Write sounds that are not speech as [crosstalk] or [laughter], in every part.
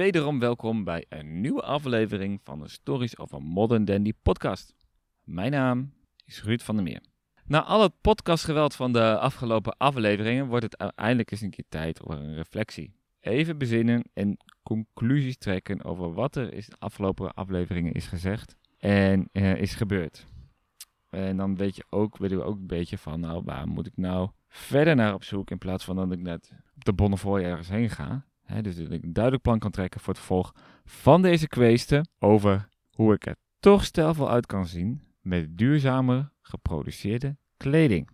wederom welkom bij een nieuwe aflevering van de Stories of a Modern Dandy podcast. Mijn naam is Ruud van der Meer. Na al het podcastgeweld van de afgelopen afleveringen wordt het uiteindelijk eens een keer tijd voor een reflectie. Even bezinnen en conclusies trekken over wat er in de afgelopen afleveringen is gezegd en eh, is gebeurd. En dan weet je ook, weten we ook een beetje van, nou, waar moet ik nou verder naar op zoek in plaats van dat ik net op de Bonnefoy ergens heen ga. Dus dat ik een duidelijk plan kan trekken voor het vervolg van deze kweesten over hoe ik er toch stijlvol uit kan zien met duurzamer geproduceerde kleding.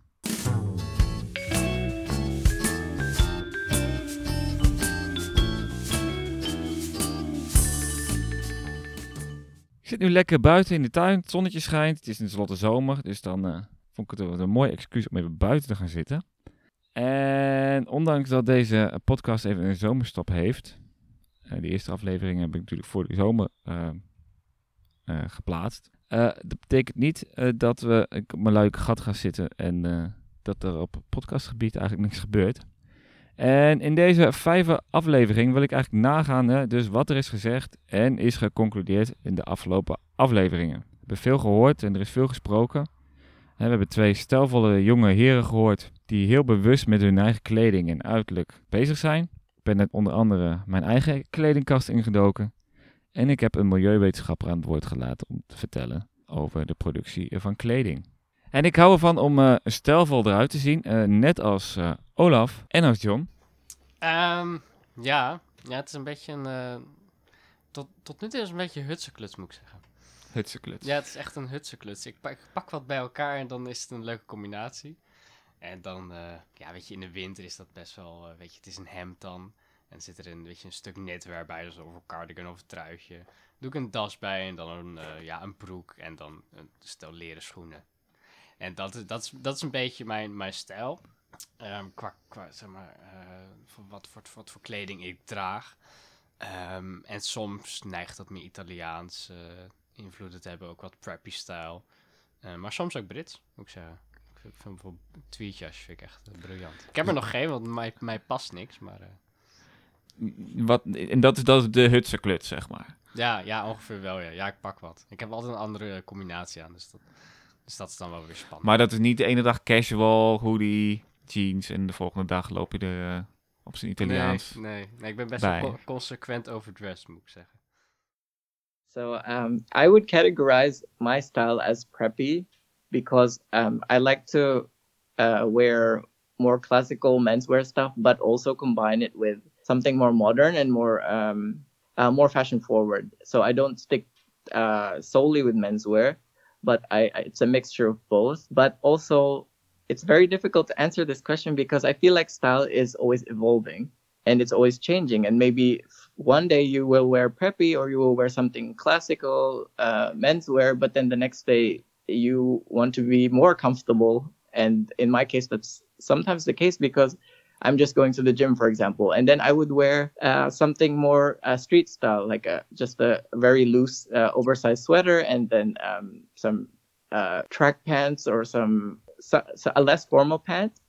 Ik zit nu lekker buiten in de tuin, het zonnetje schijnt, het is tenslotte zomer, dus dan uh, vond ik het een mooi excuus om even buiten te gaan zitten. En ondanks dat deze podcast even een zomerstop heeft, uh, de eerste aflevering heb ik natuurlijk voor de zomer uh, uh, geplaatst. dat betekent niet dat we ik op mijn luik gat gaan zitten en dat er op podcastgebied eigenlijk niks gebeurt. En in deze vijfde aflevering wil ik eigenlijk nagaan dus wat er is gezegd en is geconcludeerd in de afgelopen afleveringen. We hebben veel gehoord en er is veel gesproken. We hebben twee stelvolle jonge heren gehoord die heel bewust met hun eigen kleding en uiterlijk bezig zijn. Ik ben net onder andere mijn eigen kledingkast ingedoken. En ik heb een milieuwetenschapper aan het woord gelaten om te vertellen over de productie van kleding. En ik hou ervan om uh, stijlvol eruit te zien, uh, net als uh, Olaf en als John. Um, ja. ja, het is een beetje een... tot, tot nu toe is het een beetje hutsekluts, moet ik zeggen. Hutsekluts. Ja, het is echt een hutsekluts. Ik pak, ik pak wat bij elkaar en dan is het een leuke combinatie. En dan, uh, ja, weet je, in de winter is dat best wel, uh, weet je, het is een hemd dan. En zit er een, weet je, een stuk netwear bij, dus over cardigan of een truitje. Doe ik een das bij en dan een, uh, ja, een broek en dan een stel leren schoenen. En dat, dat, is, dat is een beetje mijn, mijn stijl. Um, qua, qua, zeg maar, voor wat, voor, wat voor kleding ik draag. Um, en soms neigt dat meer Italiaans invloeden te hebben, ook wat preppy stijl. maar soms ook Brits, moet ik zeggen. Ik vind bijvoorbeeld tweetjes vind ik echt uh, briljant. Ik heb er nog geen, want mij, mij past niks, maar... Uh... Wat, en dat is, dat is de hutse kluts, zeg maar. Ja, ja, ongeveer wel, ja. Ja, ik pak wat. Ik heb altijd een andere combinatie aan, dus dat, dus dat is dan wel weer spannend. Maar dat is niet de ene dag casual, hoodie, jeans en de volgende dag loop je er uh, op zijn Italiaans Nee, nee, nee ik ben best wel co consequent overdressed, moet ik zeggen. So um, I would categorize my style as preppy because um, I like to uh, wear more classical menswear stuff, but also combine it with something more modern and more um, uh, more fashion forward. So I don't stick uh, solely with menswear, but I, I, it's a mixture of both. But also, it's very difficult to answer this question because I feel like style is always evolving and it's always changing. And maybe one day you will wear preppy or you will wear something classical uh, menswear, but then the next day you want to be more comfortable. And in my case, that's sometimes the case because I'm just going to the gym, for example, and then I would wear uh, something more uh, street style, like a, just a very loose, uh, oversized sweater, and then um, some uh, track pants or some so, so a less formal pants,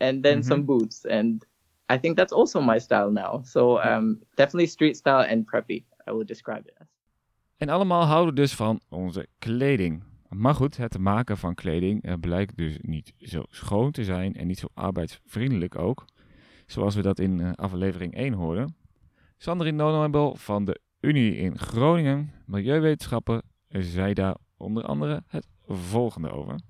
and then mm-hmm. some boots. And I think that's also my style now. So um, definitely street style and preppy, I would describe it as. En allemaal houden dus van onze kleding. Maar goed, het maken van kleding uh, blijkt dus niet zo schoon te zijn en niet zo arbeidsvriendelijk ook. Zoals we dat in uh, aflevering 1 hoorden. Sandrine Nonabel van de Unie in Groningen, milieuwetenschapper, zei daar onder andere het volgende over.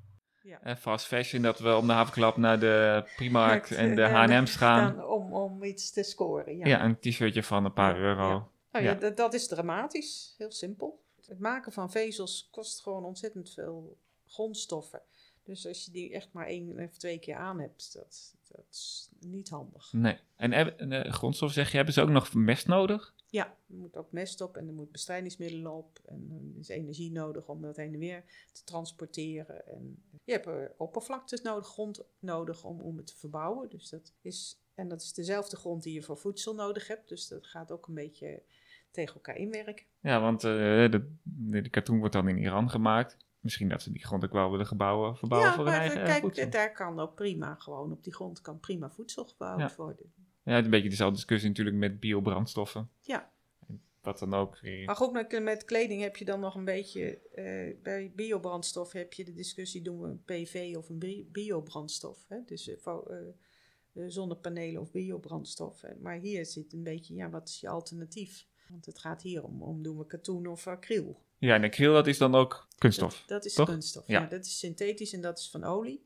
Ja. En fast fashion, dat we om de havenklap naar de Primark en de H&M's gaan. Om, om iets te scoren, ja. Ja, een t-shirtje van een paar euro. Ja. Oh, ja, dat, dat is dramatisch. Heel simpel het maken van vezels kost gewoon ontzettend veel grondstoffen. Dus als je die echt maar één of twee keer aan hebt, dat, dat is niet handig. Nee. En, en uh, grondstoffen zeg je, hebben ze ook nog mest nodig? Ja, er moet ook mest op en er moet bestrijdingsmiddelen op. En er is energie nodig om dat heen en weer te transporteren. En je hebt er oppervlaktes nodig, grond nodig om, om het te verbouwen. Dus dat is, en dat is dezelfde grond die je voor voedsel nodig hebt. Dus dat gaat ook een beetje tegen elkaar inwerken. Ja, want uh, de, de katoen wordt dan in Iran gemaakt. Misschien dat ze die grond ook wel willen gebouwen, verbouwen voor hun eigen kijk, voedsel. daar kan ook prima gewoon op die grond kan prima voedsel gebouwd worden. Ja, het is een beetje dezelfde discussie natuurlijk met biobrandstoffen. Ja. wat dan ook. weer- Maar goed, met, kleding heb je dan nog een beetje... eh, bij biobrandstof heb je de discussie... doen we een PV of een bi- biobrandstof? Hè? Dus eh, eh, eh, zonnepanelen of biobrandstof. Maar hier zit een beetje... Ja, wat is je alternatief? Want het gaat hier om, om doen we katoen of acryl. Ja, en acryl, dat is dan ook kunststof. Dat, dat is toch? kunststof. Ja. Ja. dat is synthetisch en dat is van olie.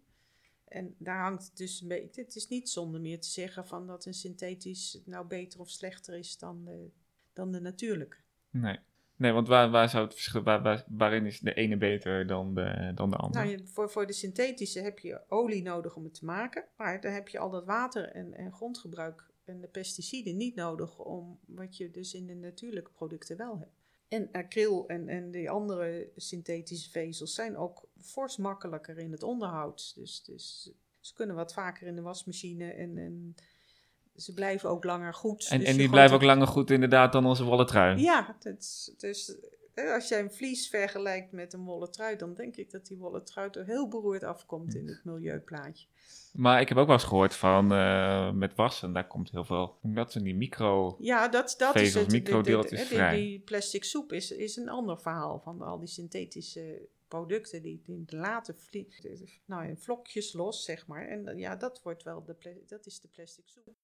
En daar hangt het dus een beetje. Het is niet zonder meer te zeggen van dat een synthetisch nou beter of slechter is dan de, dan de natuurlijke. Nee. Nee, want waar, waar zou het verschil, waar, waar- waarin is de ene beter dan de, dan de andere? Nou, voor, voor de synthetische heb je olie nodig om het te maken. Maar dan heb je al dat water en, en grondgebruik en de pesticiden niet nodig om wat je dus in de natuurlijke producten wel hebt. En acryl en, en die andere synthetische vezels zijn ook fors makkelijker in het onderhoud. Dus, dus ze kunnen wat vaker in de wasmachine en, en ze blijven ook langer goed. en Dus en die blijven ook langer goed inderdaad dan onze wollen trui. Ja, het is- dus als jij een vlies vergelijkt met een wollen trui, dan denk ik dat die wollen trui er heel beroerd afkomt in het milieuplaatje. Maar ik heb ook wel eens gehoord van eh, met wassen, daar komt heel veel. Dat zijn die micro. Ja, dat, dat is het. De- microdeeltjes de- vrij. Die, plastic soep is, is een ander verhaal van al die synthetische producten die, die laten vlie, nou, in vlokjes los, zeg maar. En ja, dat wordt wel de, dat is de plastic soep.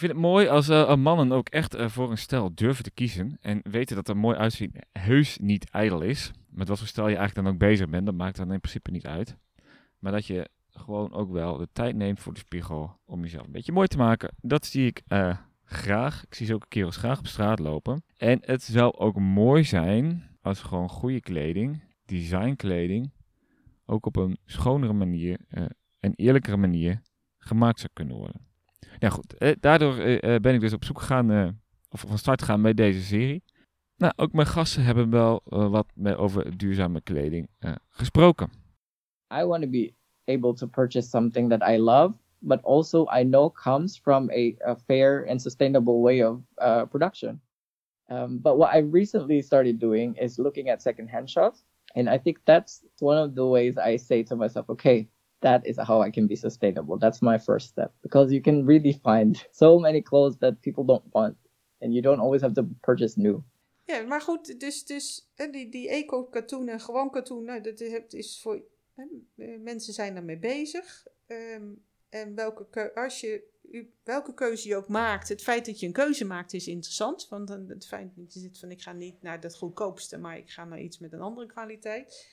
Vind het mooi als eh, mannen ook echt eh, voor een stijl durven te kiezen. En weten dat er mooi uitzien heus niet ijdel is. Met wat voor stijl je eigenlijk dan ook bezig bent, dat maakt dan in principe niet uit. Maar dat je gewoon ook wel de tijd neemt voor de spiegel om jezelf een beetje mooi te maken. Dat zie ik eh, graag. Ik zie zulke kerels graag op straat lopen. En het zou ook mooi zijn als gewoon goede kleding, designkleding, ook op een schonere manier en eerlijkere manier gemaakt zou kunnen worden. Ja goed, eh, daardoor eh, eh, ben ik dus op zoek gegaan, of van start gegaan met deze serie. Nou, ook mijn gasten hebben wel wat over duurzame kleding gesproken. I want to be able to purchase something that I love, but also I know comes from a, a fair and sustainable way of uh, production. Um, but what I recently started doing is looking at secondhand shops. And I think that's one of the ways I say to myself, okay, that is how I can be sustainable. That's my first step because you can really find so many clothes that people don't want. And you don't always have to purchase new. Ja, maar goed, dus, dus hè, die, die eco-katoen en gewoon katoen, nou, dat is- is voor... hè, eh, mensen zijn daarmee bezig. Ehm, en welke, keu- als je, u- welke keuze je ook maakt, het feit dat je een keuze maakt is interessant. Want dan het feit dat je zit van, ik ga niet naar dat goedkoopste, maar ik ga naar iets met een andere kwaliteit.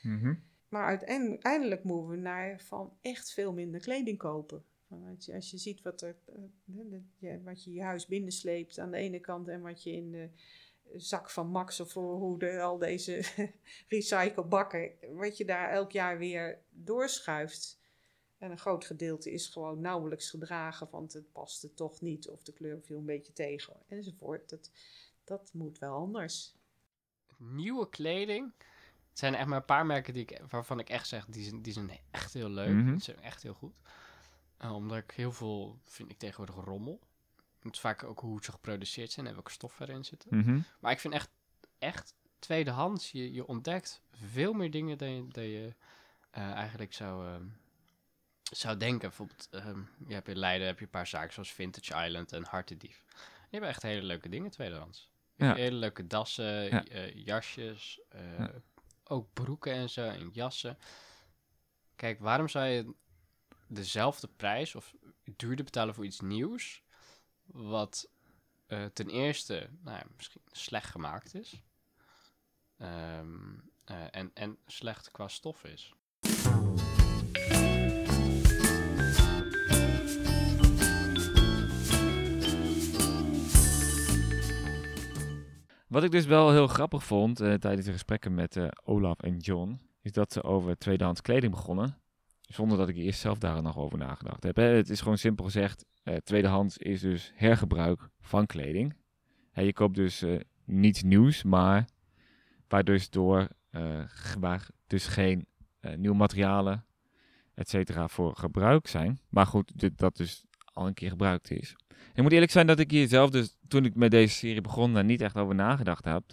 Maar uiteindelijk moeten we naar van echt veel minder kleding kopen. Als je, als je ziet wat, er, eh, wat je je huis binnensleept aan de ene kant en wat je in de zak van Max of hoe al deze [laughs] recyclebakken, wat je daar elk jaar weer doorschuift. En een groot gedeelte is gewoon nauwelijks gedragen, want het paste toch niet of de kleur viel een beetje tegen enzovoort. Dat, dat moet wel anders. Nieuwe kleding. Het zijn echt maar een paar merken die ik, waarvan ik echt zeg, die zijn, die zijn echt heel leuk. Mhm. Die zijn echt heel goed. Eh, omdat ik heel veel, vind ik tegenwoordig rommel. Het is vaak ook hoe ze geproduceerd zijn en welke stoffen erin zitten. Mhm. Maar ik vind echt, echt tweedehands, je, je ontdekt veel meer dingen dan je, dan je eh, eigenlijk zou, ehm, zou denken. Bijvoorbeeld, ehm, je hebt in Leiden heb je een paar zaken zoals Vintage Island en Hartendief. Die hebben echt hele leuke dingen tweedehands. Ja. Hele leuke dassen, Ja. eh, jasjes, Ja. Ook broeken en zo en jassen. Kijk, waarom zou je dezelfde prijs of duurder betalen voor iets nieuws, wat eh, ten eerste nou ja, misschien slecht gemaakt is. Ehm, eh, en, en slecht qua stof is. Wat ik dus wel heel grappig vond eh, tijdens de gesprekken met eh, Olaf en John, is dat ze over tweedehands kleding begonnen. Zonder dat ik eerst zelf daar nog over nagedacht heb. Hè. Het is gewoon simpel gezegd, eh, tweedehands is dus hergebruik van kleding. Hè, je koopt dus niets nieuws, maar waar dus dus geen nieuwe materialen, et cetera, voor gebruik zijn. Maar goed, dit, dat dus al een keer gebruikt is. Ik moet eerlijk zijn dat ik hier zelf dus, toen ik met deze serie begon, daar niet echt over nagedacht heb.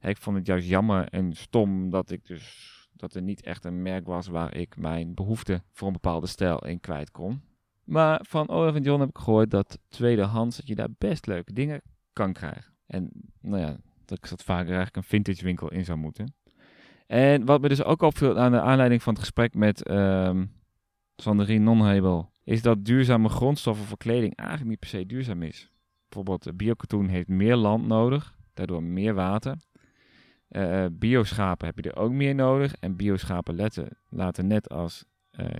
Ik vond het juist jammer en stom dat ik dus dat er niet echt een merk was waar ik mijn behoefte voor een bepaalde stijl in kwijt kon. Maar van Olaf en John heb ik gehoord dat tweedehands, dat je daar best leuke dingen kan krijgen. En nou ja, dat ik dat vaker eigenlijk een vintage winkel in zou moeten. En wat me dus ook opviel aan de aanleiding van het gesprek met um, Sandrine Nonhebel, is dat duurzame grondstoffen voor kleding eigenlijk niet per se duurzaam is. Bijvoorbeeld biokatoen heeft meer land nodig, daardoor meer water. Uh, bioschapen heb je er ook meer nodig. En bioschapen letten, laten net als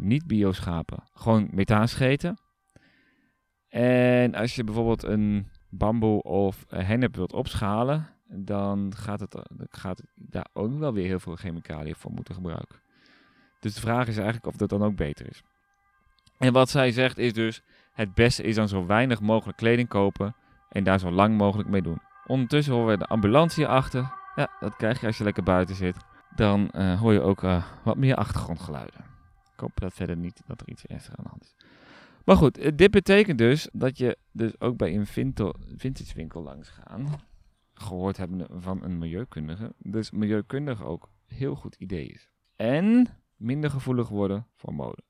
niet-bioschapen gewoon methaan scheten. En als je bijvoorbeeld een bamboe of hennep wilt opschalen, dan gaat, het, gaat daar ook wel weer heel veel chemicaliën voor moeten gebruiken. Dus de vraag is eigenlijk of dat dan ook beter is. En wat zij zegt is dus, het beste is dan zo weinig mogelijk kleding kopen en daar zo lang mogelijk mee doen. Ondertussen horen we de ambulance achter. Ja, dat krijg je als je lekker buiten zit. Dan uh, hoor je ook uh, wat meer achtergrondgeluiden. Ik hoop dat verder niet dat er iets ernstigs aan de hand is. Maar goed, eh, dit betekent dus dat je dus ook bij een vintage winkel langs gaan. Gehoord hebben van een milieukundige. Dus milieukundige ook heel goed idee is. En minder gevoelig worden voor mode.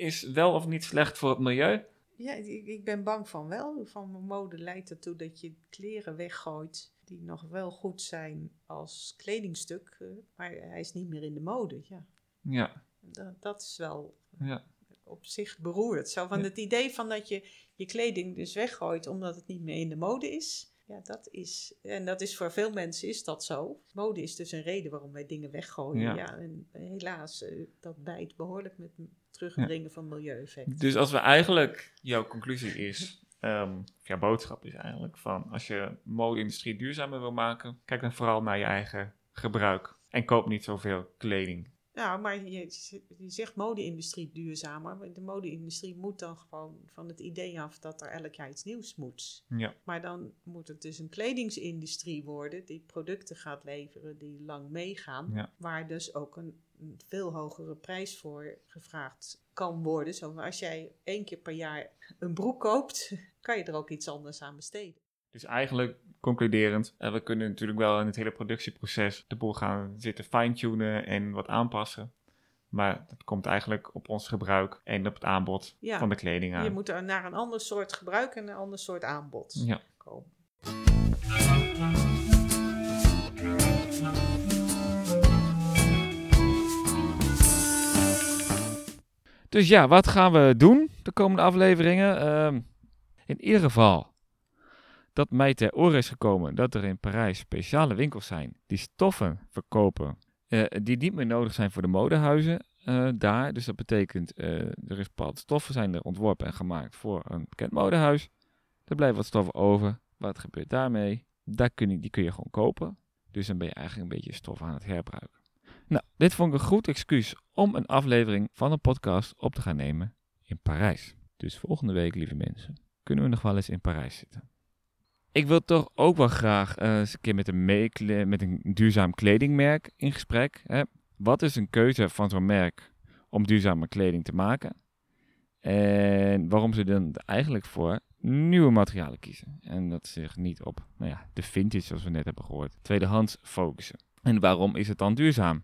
Is wel of niet slecht voor het milieu? Ja, ik, ik ben bang van wel. Van mode leidt ertoe dat je kleren weggooit die nog wel goed zijn als kledingstuk, uh, maar hij is niet meer in de mode. Ja. ja. Dat, dat is wel ja. op zich beroerd. Zo van het idee van dat je je kleding dus weggooit omdat het niet meer in de mode is. Ja, dat is, en dat is voor veel mensen is dat zo. Mode is dus een reden waarom wij dingen weggooien. Ja, ja en helaas, uh, dat bijt behoorlijk met terugdringen van milieueffecten. Dus als we eigenlijk, jouw conclusie is, um, jouw boodschap is eigenlijk van als je mode-industrie duurzamer wil maken, kijk dan vooral naar je eigen gebruik en koop niet zoveel kleding. Nou, maar je, je zegt mode-industrie duurzamer. Maar de mode-industrie moet dan gewoon van het idee af dat er elk jaar iets nieuws moet. Ja. Maar dan moet het dus een kledingsindustrie worden die producten gaat leveren die lang meegaan. Ja. Waar dus ook een, een veel hogere prijs voor gevraagd kan worden. Zo als jij één keer per jaar een broek koopt, [laughs] kan je er ook iets anders aan besteden. Dus eigenlijk concluderend, uh, we kunnen natuurlijk wel in het hele productieproces de boel gaan zitten fine-tunen en wat aanpassen. Maar dat komt eigenlijk op ons gebruik en op het aanbod ja, van de kleding aan. Je moet er naar een ander soort gebruik en een ander soort aanbod ja. komen. Dus ja, wat gaan we doen de komende afleveringen? Uh, in ieder geval dat mij ter oren is gekomen dat er in Parijs speciale winkels zijn die stoffen verkopen uh, die niet meer nodig zijn voor de modehuizen uh, daar. Dus dat betekent, uh, er is bepaalde stoffen zijn er ontworpen en gemaakt voor een bekend modehuis. Er blijven wat stoffen over. Wat gebeurt daarmee? Daar kun je, die kun je gewoon kopen. Dus dan ben je eigenlijk een beetje stof aan het herbruiken. Nou, dit vond ik een goed excuus om een aflevering van een podcast op te gaan nemen in Parijs. Dus volgende week, lieve mensen, kunnen we nog wel eens in Parijs zitten. Ik wil toch ook wel graag uh, eens een keer met een, met een duurzaam kledingmerk in gesprek. Hè. Wat is een keuze van zo'n merk om duurzame kleding te maken? En waarom ze dan eigenlijk voor nieuwe materialen kiezen. En dat zich niet op nou ja, de vintage, zoals we net hebben gehoord, tweedehands focussen. En waarom is het dan duurzaam?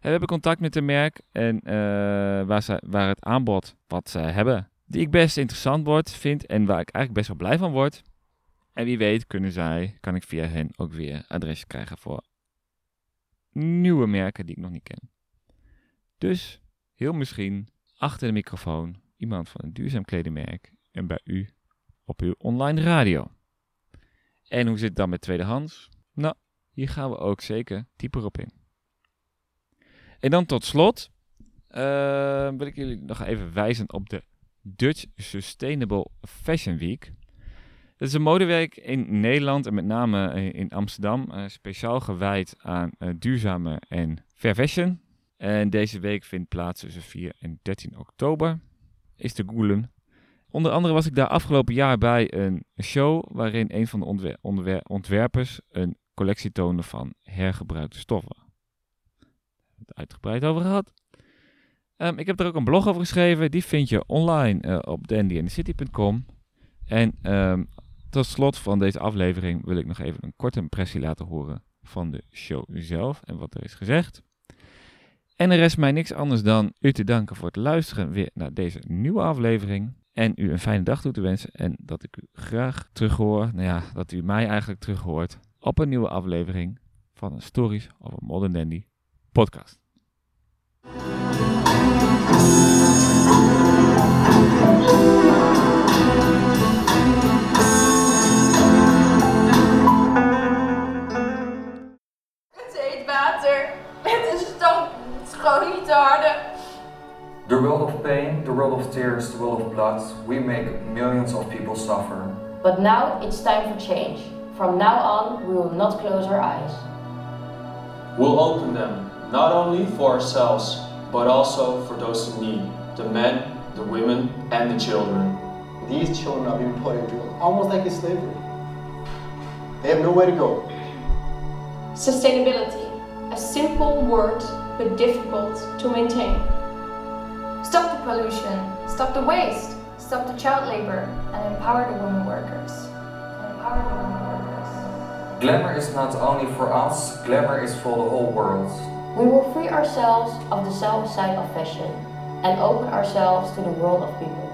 We hebben contact met een merk en uh, waar, waar het aanbod wat ze hebben, die ik best interessant word, vind en waar ik eigenlijk best wel blij van word. En wie weet kunnen zij, kan ik via hen ook weer adres krijgen voor nieuwe merken die ik nog niet ken. Dus heel misschien achter de microfoon iemand van een duurzaam kledingmerk en bij u op uw online radio. En hoe zit het dan met tweedehands? Nou, hier gaan we ook zeker dieper op in. En dan tot slot uh, wil ik jullie nog even wijzen op de Dutch Sustainable Fashion Week. Dat is een modeweek in Nederland en met name in Amsterdam, uh, speciaal gewijd aan uh, duurzame en fair fashion. En deze week vindt plaats tussen 4 en 13 oktober. Is te googlen. Onder andere was ik daar afgelopen jaar bij een show waarin een van de ontwer ontwer ontwerpers een collectie toonde van hergebruikte stoffen. Het uitgebreid over gehad. Um, ik heb er ook een blog over geschreven. Die vind je online op dandyandthecity.com. En um, tot slot van deze aflevering wil ik nog even een korte impressie laten horen van de show zelf en wat er is gezegd. En er rest mij niks anders dan u te danken voor het luisteren weer naar deze nieuwe aflevering. En u een fijne dag toe te wensen. En dat ik u graag terughoor. Nou ja, dat u mij eigenlijk terughoort. Op een nieuwe aflevering van een Stories of a Modern Dandy podcast. Is gewoon niet te harde. The world of pain, the world of tears, the world of blood, we make millions of people suffer. But now it's time for change. From now on, we will not close our eyes. We'll open them, not only for ourselves, but also for those in need the men, the women, and the children. These children are being put into almost like in slavery. They have nowhere to go. Sustainability. A simple word, but difficult to maintain. Stop the pollution. Stop the waste. Stop the child labor. And empower the women workers. Empower the women workers. Glamour is not only for us, glamour is for the whole world. We will free ourselves of the self side of fashion and open ourselves to the world of people.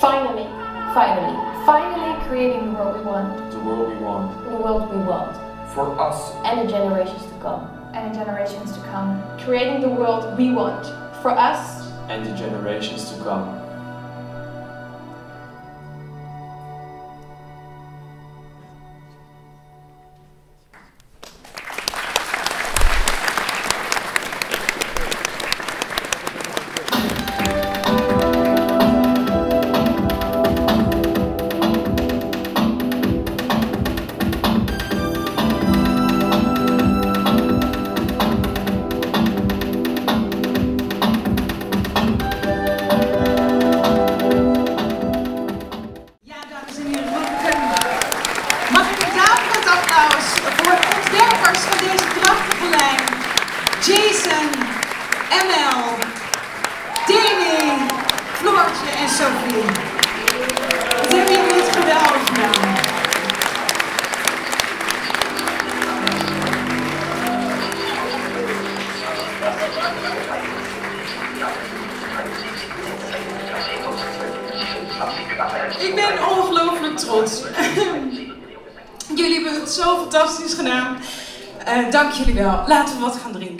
Finally, finally, finally creating the world we want. The world we want. The world we want For us, and the generations to come. And the generations to come. Creating the world we want. For us And the generations to come. En Sophie. Hebben gedaan. Ik ben ongelooflijk trots. jullie hebben het zo fantastisch gedaan. Eh, dank jullie wel. Laten we wat gaan drinken.